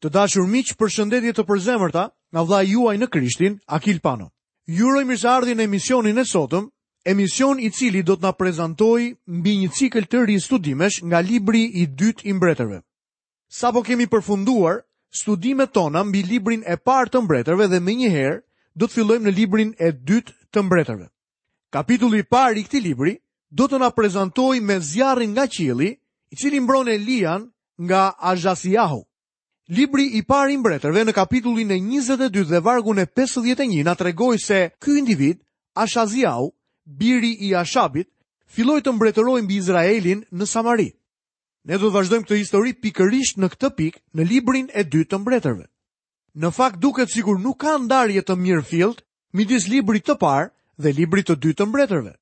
Të dashur miq, përshëndetje të përzemërta nga vëllai juaj në Krishtin, Akil Pano. Ju uroj mirëseardhje në emisionin e sotëm, emision i cili do të na prezantojë mbi një cikël të ri studimesh nga libri i dytë i mbretërve. Sapo kemi përfunduar studimet tona mbi librin e parë të mbretërve dhe menjëherë do të fillojmë në librin e dytë të mbretërve. Kapitulli i parë i këtij libri do të na prezantojë me zjarrin nga qielli, i cili mbron Elian nga Ashaziahu. Libri i parë i mbretërve në kapitullin e 22 dhe vargun e 51 na tregoi se ky individ, Ashaziahu, biri i Ashabit, filloi të mbretërojë mbi Izraelin në Samari. Ne do të vazhdojmë këtë histori pikërisht në këtë pikë në librin e dytë të mbretërve. Në fakt duket sikur nuk ka ndarje të mirëfilltë midis librit të parë dhe librit të dytë të Mbretërve.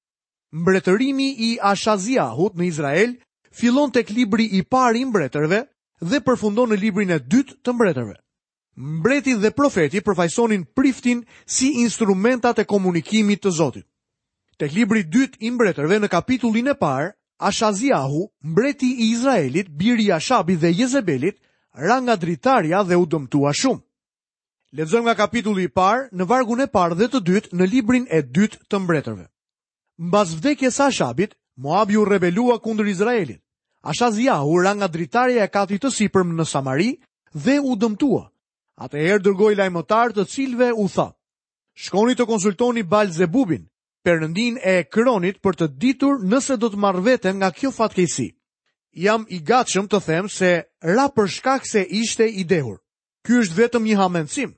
Mbretërimi i Ashaziahut në Izrael fillon tek libri i parë i Mbretërve dhe përfundon në librin e dytë të Mbretërve. Mbreti dhe profeti përfaqësonin priftin si instrumentat e komunikimit të Zotit. Tek libri i dytë i mbretërve në kapitullin e parë, Ashaziahu, mbreti i Izraelit, biri i Ashabit dhe Jezebelit, ra nga dritarja dhe u dëmtua shumë. Lexojmë nga kapitulli i parë, në vargun e parë dhe të dytë në librin e dytë të mbretërve. Mbas vdekjes së Ashabit, Moabi u rebelua kundër Izraelit. Ashaziahu ra nga dritarja e katit të sipërm në Samari dhe u dëmtua. Atëherë dërgoi lajmëtarë të cilëve u tha: Shkoni të konsultoni Balzebubin, perëndinë e Ekronit për të ditur nëse do të marr veten nga kjo fatkeqësi. Jam i gatshëm të them se ra për shkak se ishte i dehur. Ky është vetëm një hamendësim.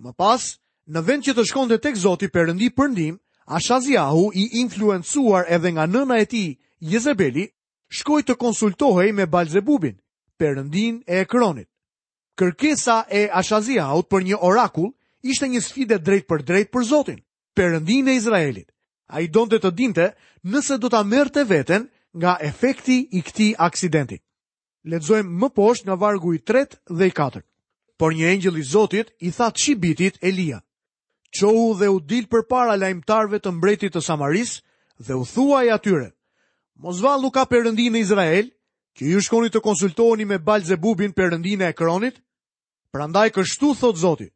Më pas, në vend që të shkonte tek Zoti Perëndi për ndihmë, Ashaziahu i influencuar edhe nga nëna e tij, Jezebeli, shkoi të konsultohej me Balzebubin, perëndinë e Ekronit. Kërkesa e Ashaziahut për një orakull ishte një sfidë drejtpërdrejt për Zotin, Perëndinë e Izraelit. Ai donte të dinte nëse do ta merrte veten nga efekti i këtij aksidenti. Lexojmë më poshtë nga vargu i tretë dhe i katërt. Por një engjëll i Zotit i tha Tishbitit Elia, Çohu dhe u dil përpara lajmëtarëve të mbretit të Samarisë dhe u thuaj atyre, mos vallë nuk ka Perëndi në Izrael, që ju shkoni të konsultoheni me Balzebubin perëndinë e Ekronit? Prandaj kështu thotë Zoti,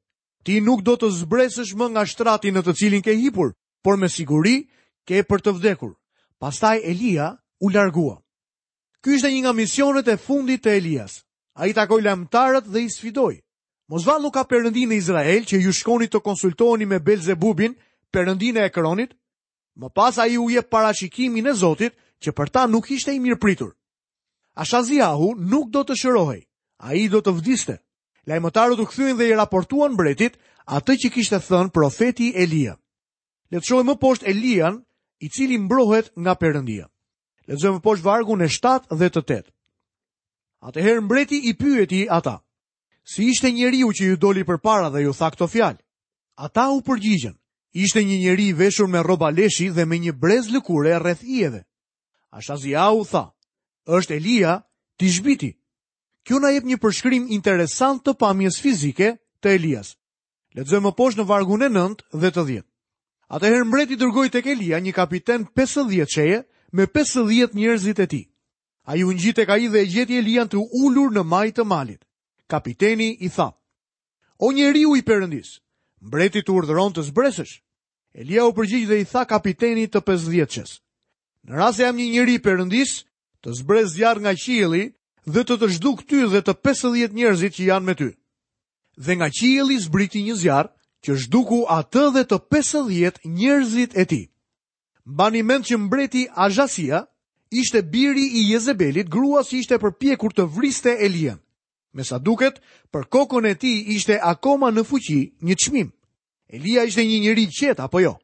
ti nuk do të zbresësh më nga shtrati në të cilin ke hipur, por me siguri ke për të vdekur. Pastaj Elia u largua. Ky ishte një nga misionet e fundit të Elias. Ai takoi lajmëtarët dhe i sfidoi. Mos vallë nuk ka perëndi në Izrael që ju shkoni të konsultoheni me Belzebubin, perëndinë e Ekronit? Më pas ai u jep parashikimin e Zotit që për ta nuk ishte i mirëpritur. Ashaziahu nuk do të shërohej, ai do të vdiste. Lajmëtarët u kthyen dhe i raportuan mbretit atë që kishte thënë profeti Elia. Le të shohim më poshtë Elian, i cili mbrohet nga Perëndia. Lexojmë më poshtë vargun e 7 dhe të 8. Atëherë mbreti i pyeti ata, si ishte njeriu që ju doli përpara dhe ju tha këto fjalë. Ata u përgjigjën, ishte një njeri i veshur me rroba leshi dhe me një brez lëkure rreth ijeve. Ashaziahu tha, është Elia, Tishbiti. Kjo na jep një përshkrim interesant të pamjes fizike të Elias. Lexojmë më poshtë në vargun e 9 dhe të 10. Atëherë mbreti dërgoi tek Elia një kapiten 50-sheje me 50 njerëzit e tij. Ai u ngjit tek ai dhe e gjeti Elian të ulur në majë të malit. Kapiteni i tha: O njeriu i Perëndisë, mbreti të urdhëron të zbresësh. Elia u përgjigj dhe i tha kapitenit të 50-shes: Në rast se jam një njeri i Perëndisë, të zbresë zjarr nga qielli dhe të të zhdukë ty dhe të 50 njerëzit që janë me ty. Dhe nga qielli zbriti një zjarr që zhduku atë dhe të 50 njerëzit e tij. Mbani mend që mbreti Ashazia ishte biri i Jezebelit, gruas që ishte përpjekur të vriste Elian. Me sa duket, për kokën e tij ishte akoma në fuqi një çmim. Elia ishte një njeri i qetë apo jo?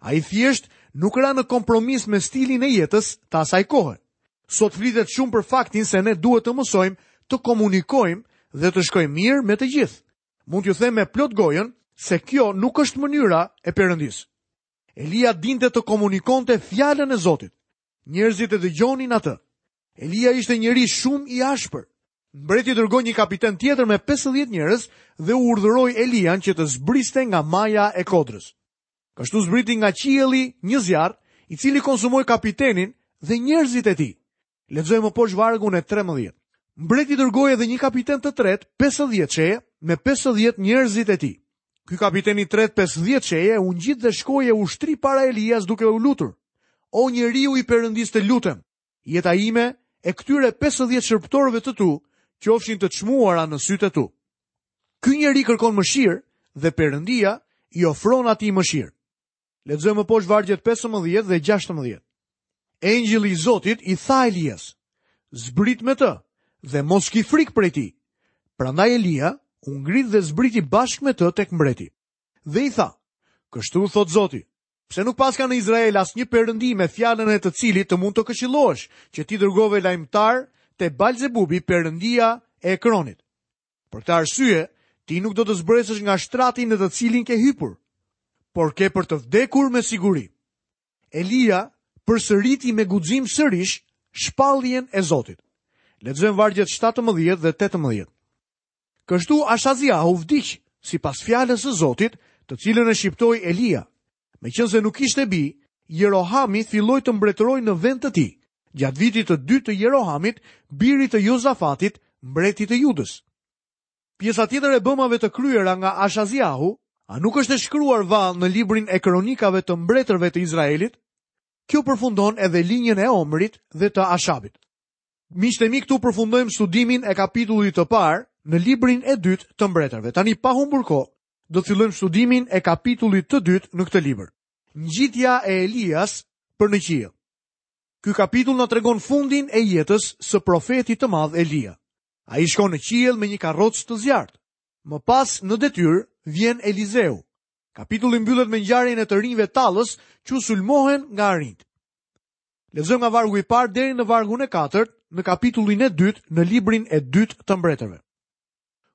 Ai thjesht nuk ra në kompromis me stilin e jetës të asaj kohe. Sot flitet shumë për faktin se ne duhet të mësojmë të komunikojmë dhe të shkojmë mirë me të gjithë. Mund t'ju them me plot gojën se kjo nuk është mënyra e Perëndisë. Elia dinte të komunikonte fjalën e Zotit. Njerëzit e dëgjonin atë. Elia ishte njeri shumë i ashpër. Mbreti dërgoi një kapiten tjetër me pesëdhjetë njerëz dhe u urdhëroi Elian që të zbriste nga maja e kodrës. Kështu zbriti nga qielli një zjarr, i cili konsumoi kapitenin dhe njerëzit e tij. Lexojmë më poshtë vargun e trembëdhjetë. Mbreti dërgoi edhe një kapiten të tretë pesëdhjetësheje me pesëdhjetë njerëzit e tij. Ky kapiten i tretë 50-sheje u ngjit dhe shkoi e u shtri para Elias duke u lutur. O njeriu i Perëndisë të lutem, jeta ime e këtyre 50 shërbëtorëve të tu qofshin të çmuara në sytë e tu. Ky njeri kërkon mëshirë dhe Perëndia i ofron atij mëshirë. Lexojmë më poshtë vargjet 15 dhe 16. Engjëlli i Zotit i tha Elias: "Zbrit me të dhe mos ki frikë prej tij." Prandaj Elia u ngrit dhe zbriti bashkë me të tek mbreti. Dhe i tha: "Kështu thotë Zoti, pse nuk paska në Izrael asnjë perëndi me fjalën e të cilit të mund të këshillohesh, që ti dërgove lajmëtarë te Balzebubi, perëndia e Ekronit?" Për këtë arsye, ti nuk do të zbresësh nga shtrati në të cilin ke hypur, por ke për të vdekur me siguri. Elia përsëriti me guxim sërish shpalljen e Zotit. Lexojmë vargjet 17 dhe 18. Kështu Ashaziahu vdiq, sipas fjalës së Zotit, të cilën e shqiptoi Elia. Meqenëse nuk kishte bij, Jerohami filloi të mbretërojë në vend të tij, gjatë vitit të dytë të Jerohamit, birit të Jozafatit, mbretit të Judës. Pjesa tjetër e bëmave të kryera nga Ashaziahu, a nuk është e shkruar vallë në librin e kronikave të mbretërve të Izraelit? Kjo përfundon edhe linjën e Omrit dhe të Ashabit. Miqtë e mi këtu përfundojmë studimin e kapitullit të parë në librin e dytë të mbretërve. Tani pa humbur kohë, Do të fillojmë studimin e kapitullit të dytë në këtë libër. Ngjitja e Elias për në qiell. Ky kapitull na tregon fundin e jetës së profetit të madh Elia. Ai shkon në qiell me një karrocë të zjarrtë. Më pas në detyrë vjen Elizeu. Kapitulli mbyllet me ngjarjen e të rinjve tallës që sulmohen nga arinjtë. Lexojmë nga vargu i parë deri në vargun e katërt në kapitullin e dytë në librin e dytë të mbretërve.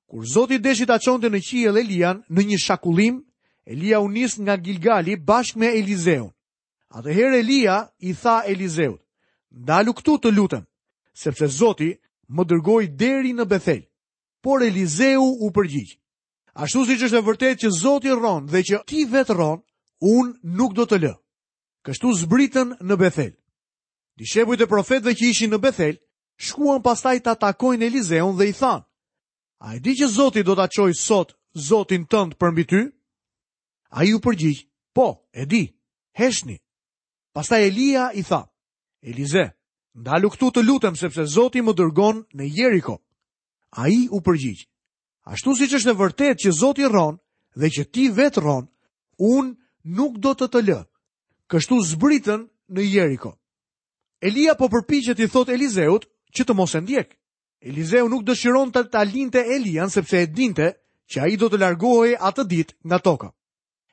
Kur Zoti deshi ta çonte në qiell Elian në një shakullim, Elia u nis nga Gilgali bashkë me Elizeun. Atëherë Elia i tha Elizeut, ndalu këtu të lutem, sepse Zoti më dërgoi deri në Bethel. Por Elizeu u përgjigj, ashtu siç është e vërtetë që Zoti rron dhe që ti vetë rron, unë nuk do të lë. Kështu zbritën në Bethel. Dishepujt e profetëve që ishin në Bethel, shkuan pastaj ta takojnë Elizeun dhe i thanë, A e di që Zoti do ta çojë sot Zotin tënd përmbi ty? Ai u përgjigj, po, e di, heshni. Pastaj Elia i tha, Elize, ndalu këtu të lutem sepse Zoti më dërgon në Jeriko. Ai u përgjigj, ashtu siç është e vërtetë që Zoti rron dhe që ti vetë rron, unë nuk do të të lë. Kështu zbritën në Jeriko. Elia po përpiqet t'i thotë Elizeut që të mos e ndjekë. Elizeu nuk dëshironte ta linte Elian sepse e dinte që ai do të largohej atë ditë nga toka.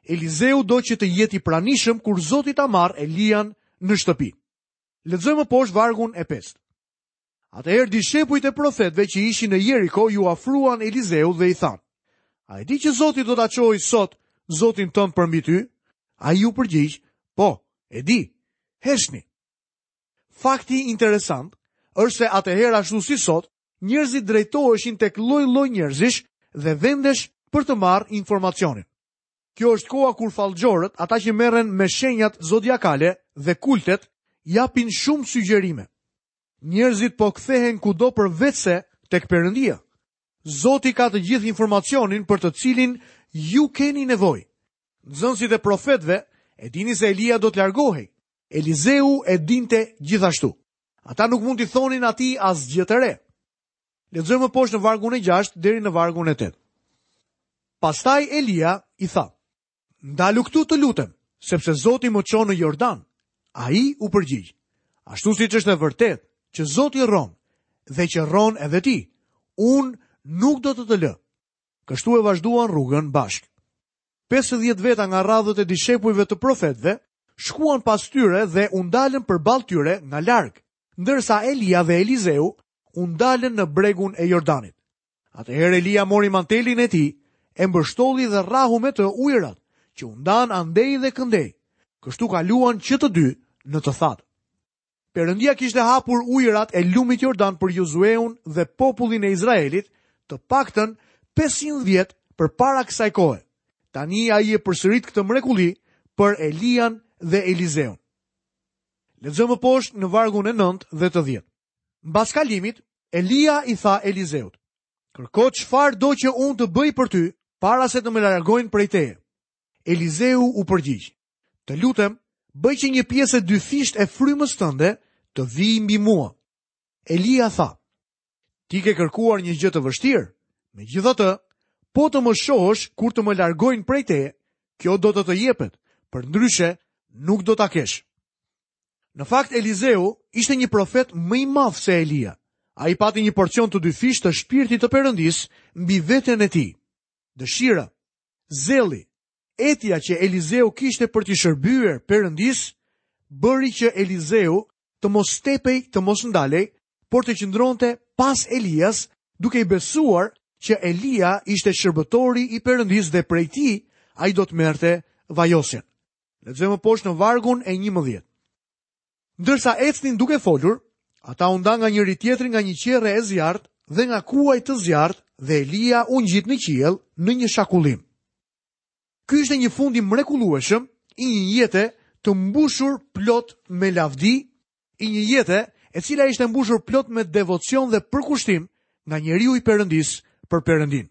Elizeu do që të jetë i pranishëm kur Zoti ta marrë Elian në shtëpi. Lexojmë më poshtë vargun e 5. Atëherë dishepujt e profetëve që ishin në Jeriko iu afruan Elizeut dhe i thanë, A e di që Zoti do ta çojë sot Zotin tënd përmbi ty? Ai u përgjigj, Po, e di. Heshtni. Fakti interesant është se atëherë ashtu si sot, njerëzit drejtoheshin tek lloj-lloj njerëzish dhe vendesh për të marrë informacionin. Kjo është koha kur fallxhorët, ata që merren me shenjat zodiakale dhe kultet, japin shumë sugjerime. Njerëzit po kthehen kudo përveçse tek Perëndia. Zoti ka të gjithë informacionin për të cilin ju keni nevojë. Nxënësit e profetëve e dinin se Elia do të largohej. Elizeu e dinte gjithashtu. Ata nuk mund t'i thonin atij asgjë të re. Lexojmë më poshtë në vargun e 6 deri në vargun e 8. Pastaj Elia i tha: Ndalu këtu të lutem, sepse Zoti më çon në Jordan. Ai u përgjigj, ashtu siç është e vërtetë që Zoti rron dhe që rron edhe ti, unë nuk do të të lë. Kështu e vazhduan rrugën bashkë. 50 veta nga radhët e dishepujve të profetëve shkuan pas tyre dhe u ndalën përballë tyre nga larg, ndërsa Elia dhe Elizeu u ndalën në bregun e Jordanit. Atëherë Elia mori mantelin e tij, e mbështolli dhe rrahu me të ujërat, që u ndanë andej dhe këndej. Kështu kaluan që të dy në të thatë. Perëndia kishte hapur ujërat e lumit Jordan për Jozueun dhe popullin e Izraelit, të paktën 500 vjet përpara kësaj kohe. Tani ai e përsërit këtë mrekulli për Elian dhe Elizeun. Lexojmë më poshtë në vargun e 9 dhe të 10. Mbas kalimit, Elia i tha Elizeut, kërko çfarë do që unë të bëj për ty, para se të më largojnë prej teje. Elizeu u përgjigj, të lutem, bëj që një pjesë e dyfishtë e frymës tënde të vijë mbi mua. Elia tha, ti ke kërkuar një gjë të vështirë, megjithatë, po të më shohësh kur të më largojnë prej teje, kjo do të të jepet, përndryshe nuk do ta kesh. Në fakt, Elizeu ishte një profet më i madh se Elia. Ai pati një porcion të dyfishtë të shpirtit të Perëndisë mbi veten e tij. Dëshira, zelli, etja që Elizeu kishte për t'i shërbyer Perëndisë, bëri që Elizeu të mos stepej, të mos ndalej, por të qëndronte pas Elias, duke i besuar që Elia ishte shërbëtori i Perëndisë dhe prej tij, ai do të merrte vajosjen. Lexojmë më poshtë në vargun e 11. Ndërsa ecnin duke folur, ata u ndanë nga njëri-tjetri nga një qerre e zjarrtë dhe nga kuaj të zjarrtë dhe Elia u ngjit në qiell në një shakullim. Ky ishte një fund i mrekullueshëm i një jete të mbushur plot me lavdi, i një jete e cila ishte mbushur plot me devocion dhe përkushtim nga njeriu i Perëndisë për Perëndinë.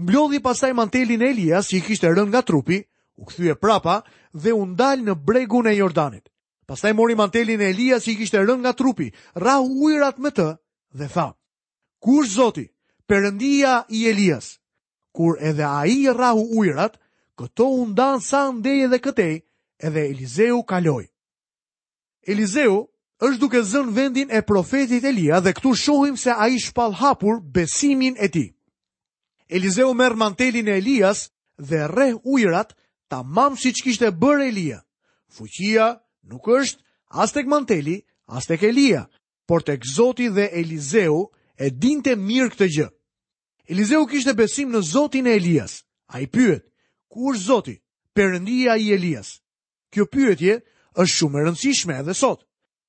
Mblodhi pastaj mantelin e Elias që i kishte rënë nga trupi, u kthye prapa dhe u ndal në bregun e Jordanit. Pastaj mori mantelin e Elias që i kishte rënë nga trupi, rrahu ujërat me të dhe tha: "Ku është Zoti, Perëndia i Elias?" Kur edhe ai rrahu ujërat, këto u ndanë sa andej edhe këtej, edhe Elizeu kaloi. Elizeu është duke zënë vendin e profetit Elia dhe këtu shohim se ai shpall hapur besimin e tij. Elizeu merr mantelin e Elias dhe rreh ujërat tamam siç kishte bërë Elia. Fuqia nuk është as tek manteli, as tek Elia, por tek Zoti dhe Elizeu e dinte mirë këtë gjë. Elizeu kishte besim në Zotin e Elias. Ai pyet: "Ku është Zoti, Perëndia i Elias?" Kjo pyetje është shumë e rëndësishme edhe sot.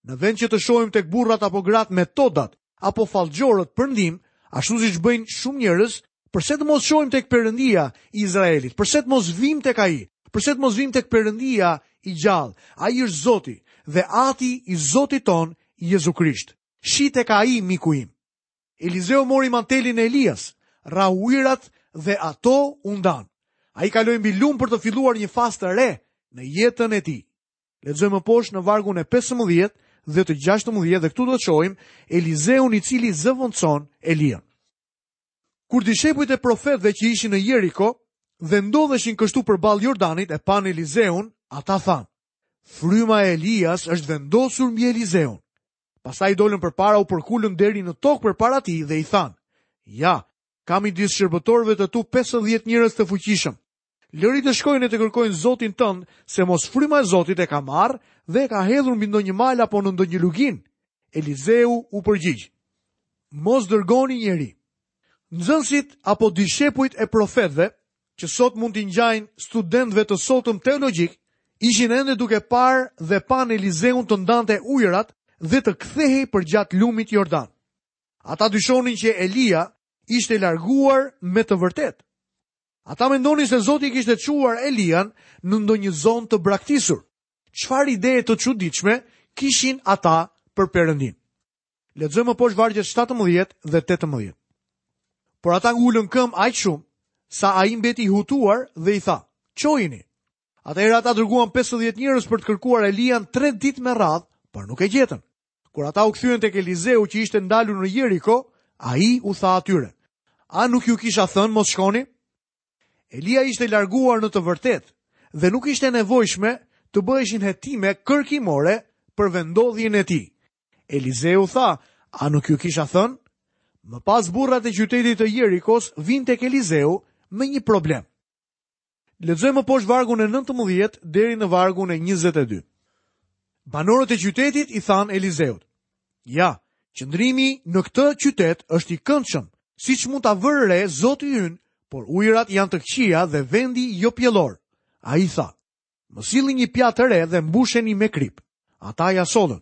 Në vend që të shohim tek burrat apo gratë metodat apo fallxhorët për ndihmë, ashtu siç bëjnë shumë njerëz, përse të mos shohim tek Perëndia i Izraelit? Përse të mos vijmë tek ai? Përse të mos vijmë tek Perëndia i gjallë? Ai është Zoti dhe Ati i Zotit tonë Jezu Krisht. Shih tek ai miku im. Elizeu mori mantelin e Elias, rrahu ujërat dhe ato u ndanë. Ai kaloi mbi lumë për të filluar një fazë të re në jetën e tij. Lexojmë më poshtë në vargun e 15 dhe të 16 dhe këtu do të shohim Elizeun i cili zëvendëson Elian. Kur dishepujt e profetëve që ishin në Jeriko dhe ndodheshin kështu përballë Jordanit e panë Elizeun, ata thanë: Fryma e Elias është vendosur mbi Elizeun. Pastaj i dolën përpara, u përkulën deri në tokë përpara tij dhe i thanë: Ja, ka midis shërbëtorëve të tu 50 njerëz të fuqishëm. Lëri të shkojnë e të kërkojnë zotin tënd, se mos fryma e Zotit e ka marrë dhe e ka hedhur mbi ndonjë mal apo në ndonjë luginë. Elizeu u përgjigj: Mos dërgoni njeri. Nxënësit apo dishepujt e profetëve, që sot mund t'i ngjajnë studentëve të sotëm teologjik, ishin ende duke parë dhe panë Elizeun të ndante ujërat dhe të kthehej përgjatë lumit Jordan. Ata dyshonin që Elia ishte larguar me të vërtetë. Ata mendonin se Zoti kishte çuar Elian në ndonjë zonë të braktisur. Çfarë ideje të çuditshme kishin ata për Perëndinë? Lexojmë më poshtë vargjet 17 dhe 18. Por ata ngulën këmbë aq shumë sa ai mbeti i hutuar dhe i tha: "Çojini." Atëherë ata dërguan 50 njerëz për të kërkuar Elian 3 ditë me radhë, por nuk e gjetën. Kur ata u kthyen tek Elizeu që ishte ndalur në Jeriko, ai u tha atyre: "A nuk ju kisha thënë mos shkoni?" Elia ishte larguar në të vërtetë dhe nuk ishte e nevojshme të bëheshin hetime kërkimore për vendodhjen e tij. Elizeu tha, a nuk ju kisha thënë? Më pas burrat e qytetit të Jerikos vijnë tek Elizeu me një problem. Lexojmë më poshtë vargun e 19 deri në vargun e 22. Banorët e qytetit i thanë Elizeut, Ja, qëndrimi në këtë qytet është i këndshëm, siç mund ta vërë re zoti ynë, por ujërat janë të këqija dhe vendi jo pjellor. Ai tha, më sillni një pjatë të re dhe mbusheni me kripë. Ata ia sollën.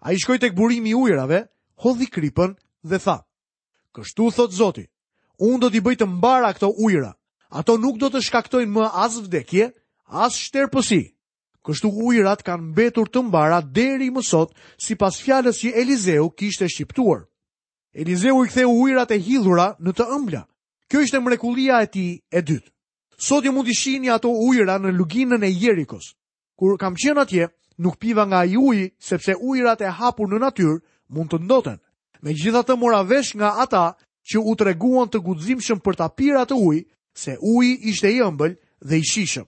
Ai shkoi tek burimi i ujërave, hodhi kripën dhe tha, kështu thotë Zoti, unë do t'i bëj të mbara këto ujëra, ato nuk do të shkaktojnë më as vdekje, as shterpësi. Kështu ujërat kanë mbetur të mbara deri më sot, sipas fjalës që Elizeu kishte shqiptuar. Elizeu i ktheu ujërat e hidhura në të ëmbla. Kjo ishte mrekullia e tij e dytë. Sot ju mund t'i shihni ato ujëra në luginën e Jerikos. Kur kam qenë atje, nuk piva nga ai uji sepse ujërat e hapur në natyrë mund të ndoten. Megjithatë mora vesh nga ata që u treguan të guximshëm për ta pirë atë ujë se uji ishte i ëmbël dhe i shijshëm.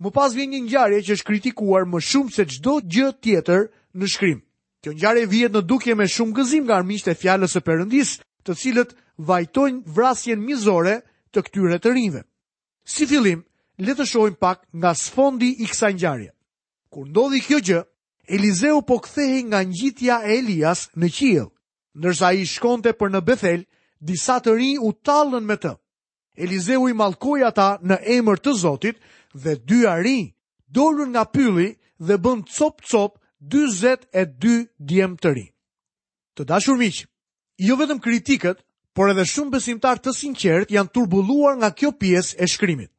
Më pas vjen një ngjarje që është kritikuar më shumë se çdo gjë tjetër në shkrim. Kjo ngjarje vihet në dukje me shumë gëzim nga armiqtë e fjalës së Perëndisë, të cilët vajtojnë vrasjen mizore të këtyre të rinjve. Si fillim, le të shohim pak nga sfondi i kësaj ngjarje. Kur ndodhi kjo gjë, Elizeu po kthehej nga ngjitja e Elias në qiell. Ndërsa ai shkonte për në Bethel, disa të rinj u tallën me të. Elizeu i mallkoi ata në emër të Zotit dhe dy arinj dolën nga pylli dhe bënë copë-copë 42 djem të rinj. Të dashur miq, jo vetëm kritikët, por edhe shumë besimtarë të sinqertë janë turbulluar nga kjo pjesë e shkrimit.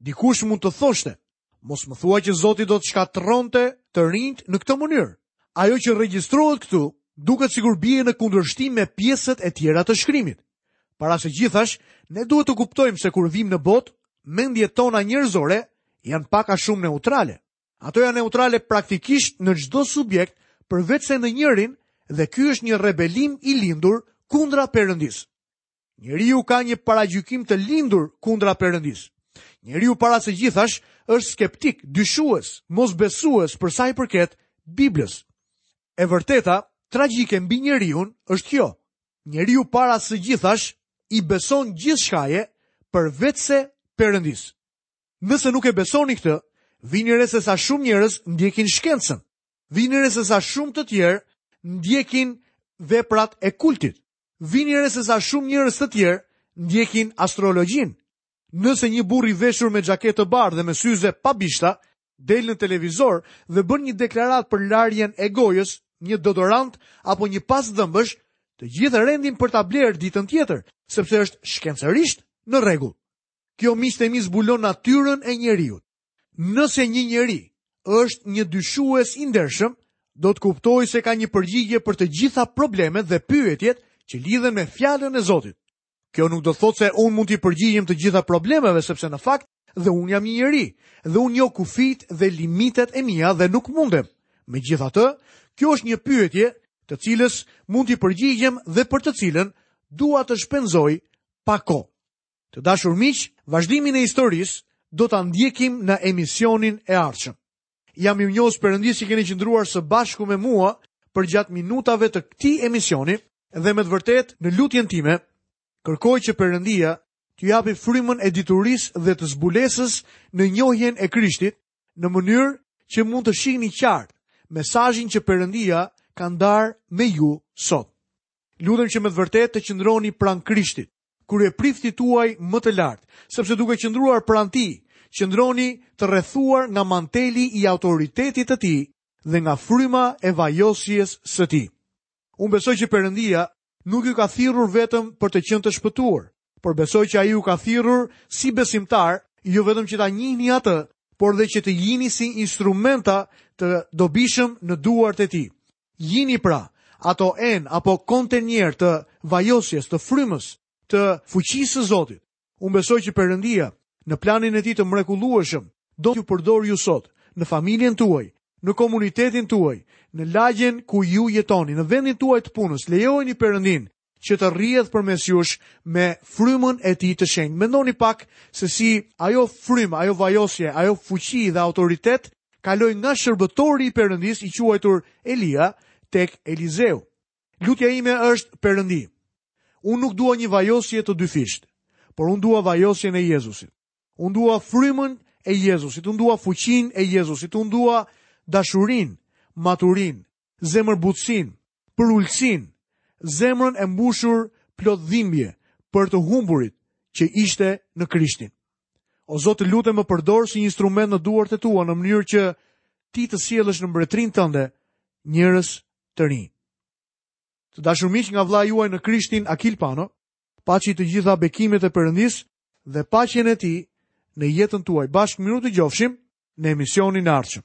Dikush mund të thoshte, mos më thuaj që Zoti do të shkatërronte të rinjtë në këtë mënyrë. Ajo që regjistrohet këtu duket sikur bie në kundërshtim me pjesët e tjera të shkrimit. Para së gjithash, ne duhet të kuptojmë se kur vijmë në botë, mendjet tona njerëzore janë pak a shumë neutrale. Ato janë neutrale praktikisht në çdo subjekt, përveçse në njërin, dhe ky është një rebelim i lindur kundra Perëndisë. Njeriu ka një paragjykim të lindur kundra Perëndisë. Njeriu para së gjithash është skeptik, dyshues, mosbesues për sa i përket Biblës. E vërteta tragjike mbi njeriun është kjo. Njeriu para së gjithash i beson gjithçkaje përveçse Perëndisë. Nëse nuk e besoni këtë, vini re se sa shumë njerëz ndjekin shkencën. Vini re se sa shumë të tjerë ndjekin veprat e kultit. Vini re se sa shumë njerëz të tjerë ndjekin astrologjinë. Nëse një burrë i veshur me xhaketë të bardhë dhe me syze pa bishta del në televizor dhe bën një deklaratë për larjen e gojës, një deodorant apo një pastë dhëmbësh, të gjithë rendin për ta blerë ditën tjetër, sepse është shkencërisht në rregull. Kjo miqtë e mi zbulon natyrën e njeriut. Nëse një njeri është një dyshues i ndershëm, do të kuptojë se ka një përgjigje për të gjitha problemet dhe pyetjet që lidhen me fjalën e Zotit. Kjo nuk do të thotë se unë mund t'i përgjigjem të gjitha problemeve sepse në fakt dhe unë jam një njeri dhe unë njoh kufijt dhe limitet e mia dhe nuk mundem. Megjithatë, kjo është një pyetje të cilës mund t'i përgjigjem dhe për të cilën dua të shpenzoj pak kohë. Të dashur miq, vazhdimin e historisë do ta ndjekim në emisionin e ardhshëm. Jam mirënjohës Perëndisë që keni qëndruar së bashku me mua përgjatë minutave të këtij emisioni dhe me të vërtetë në lutjen time kërkoj që Perëndia t'ju japi frymën e diturisë dhe të zbulesës në njohjen e Krishtit në mënyrë që mund të shihni qartë mesazhin që Perëndia ka ndarë me ju sot. Lutem që me të vërtetë të qëndroni pranë Krishtit, kryepriftit tuaj më të lartë, sepse duke qëndruar pranë tij, qëndroni të rrethuar nga manteli i autoritetit të tij dhe nga fryma e vajosjes së tij. Unë besoj që Perëndia nuk ju ka thirrur vetëm për të qenë të shpëtuar, por besoj që ai ju ka thirrur si besimtarë jo vetëm që ta njihni atë, por dhe që të jini si instrumenta të dobishëm në duart e tij. Jini pra, ato enë apo kontenierë të vajosjes, të frymës, të fuqisë së Zotit. Unë besoj që Perëndia, në planin e Tij të mrekullueshëm, do t'ju përdorë ju sot, në familjen tuaj, në komunitetin tuaj, në lagjen ku ju jetoni, në vendin tuaj të punës. Lejojeni Perëndinë që të rrjedhë përmes jush me frymën e tij të shenjtë. Mendoni pak se si ajo frymë, ajo vajosje, ajo fuqi dhe autoritet kaloi nga shërbëtori i Perëndisë i quajtur Elia tek Elizeu. Lutja ime është Perëndi. Unë nuk dua një vajosje të dyfishtë, por unë dua vajosjen e Jezusit. Unë dua frymën e Jezusit, unë dua fuqinë e Jezusit, unë dua dashurinë, maturinë, zemërbutësinë, përulësinë, zemrën e mbushur plot dhimbje për të humburit që ishte në Krishtin. O Zot, të lutem më përdor si një instrument në duart e tua në mënyrë që ti të sjellësh në mbretërinë tënde njerëz të rinj. Të dashur miq nga vëllai juaj në Krishtin Akil Pano, paçi të gjitha bekimet e Perëndisë dhe paqen e tij në jetën tuaj. Bashkë mirudëgjofshim në emisionin e ardhshëm.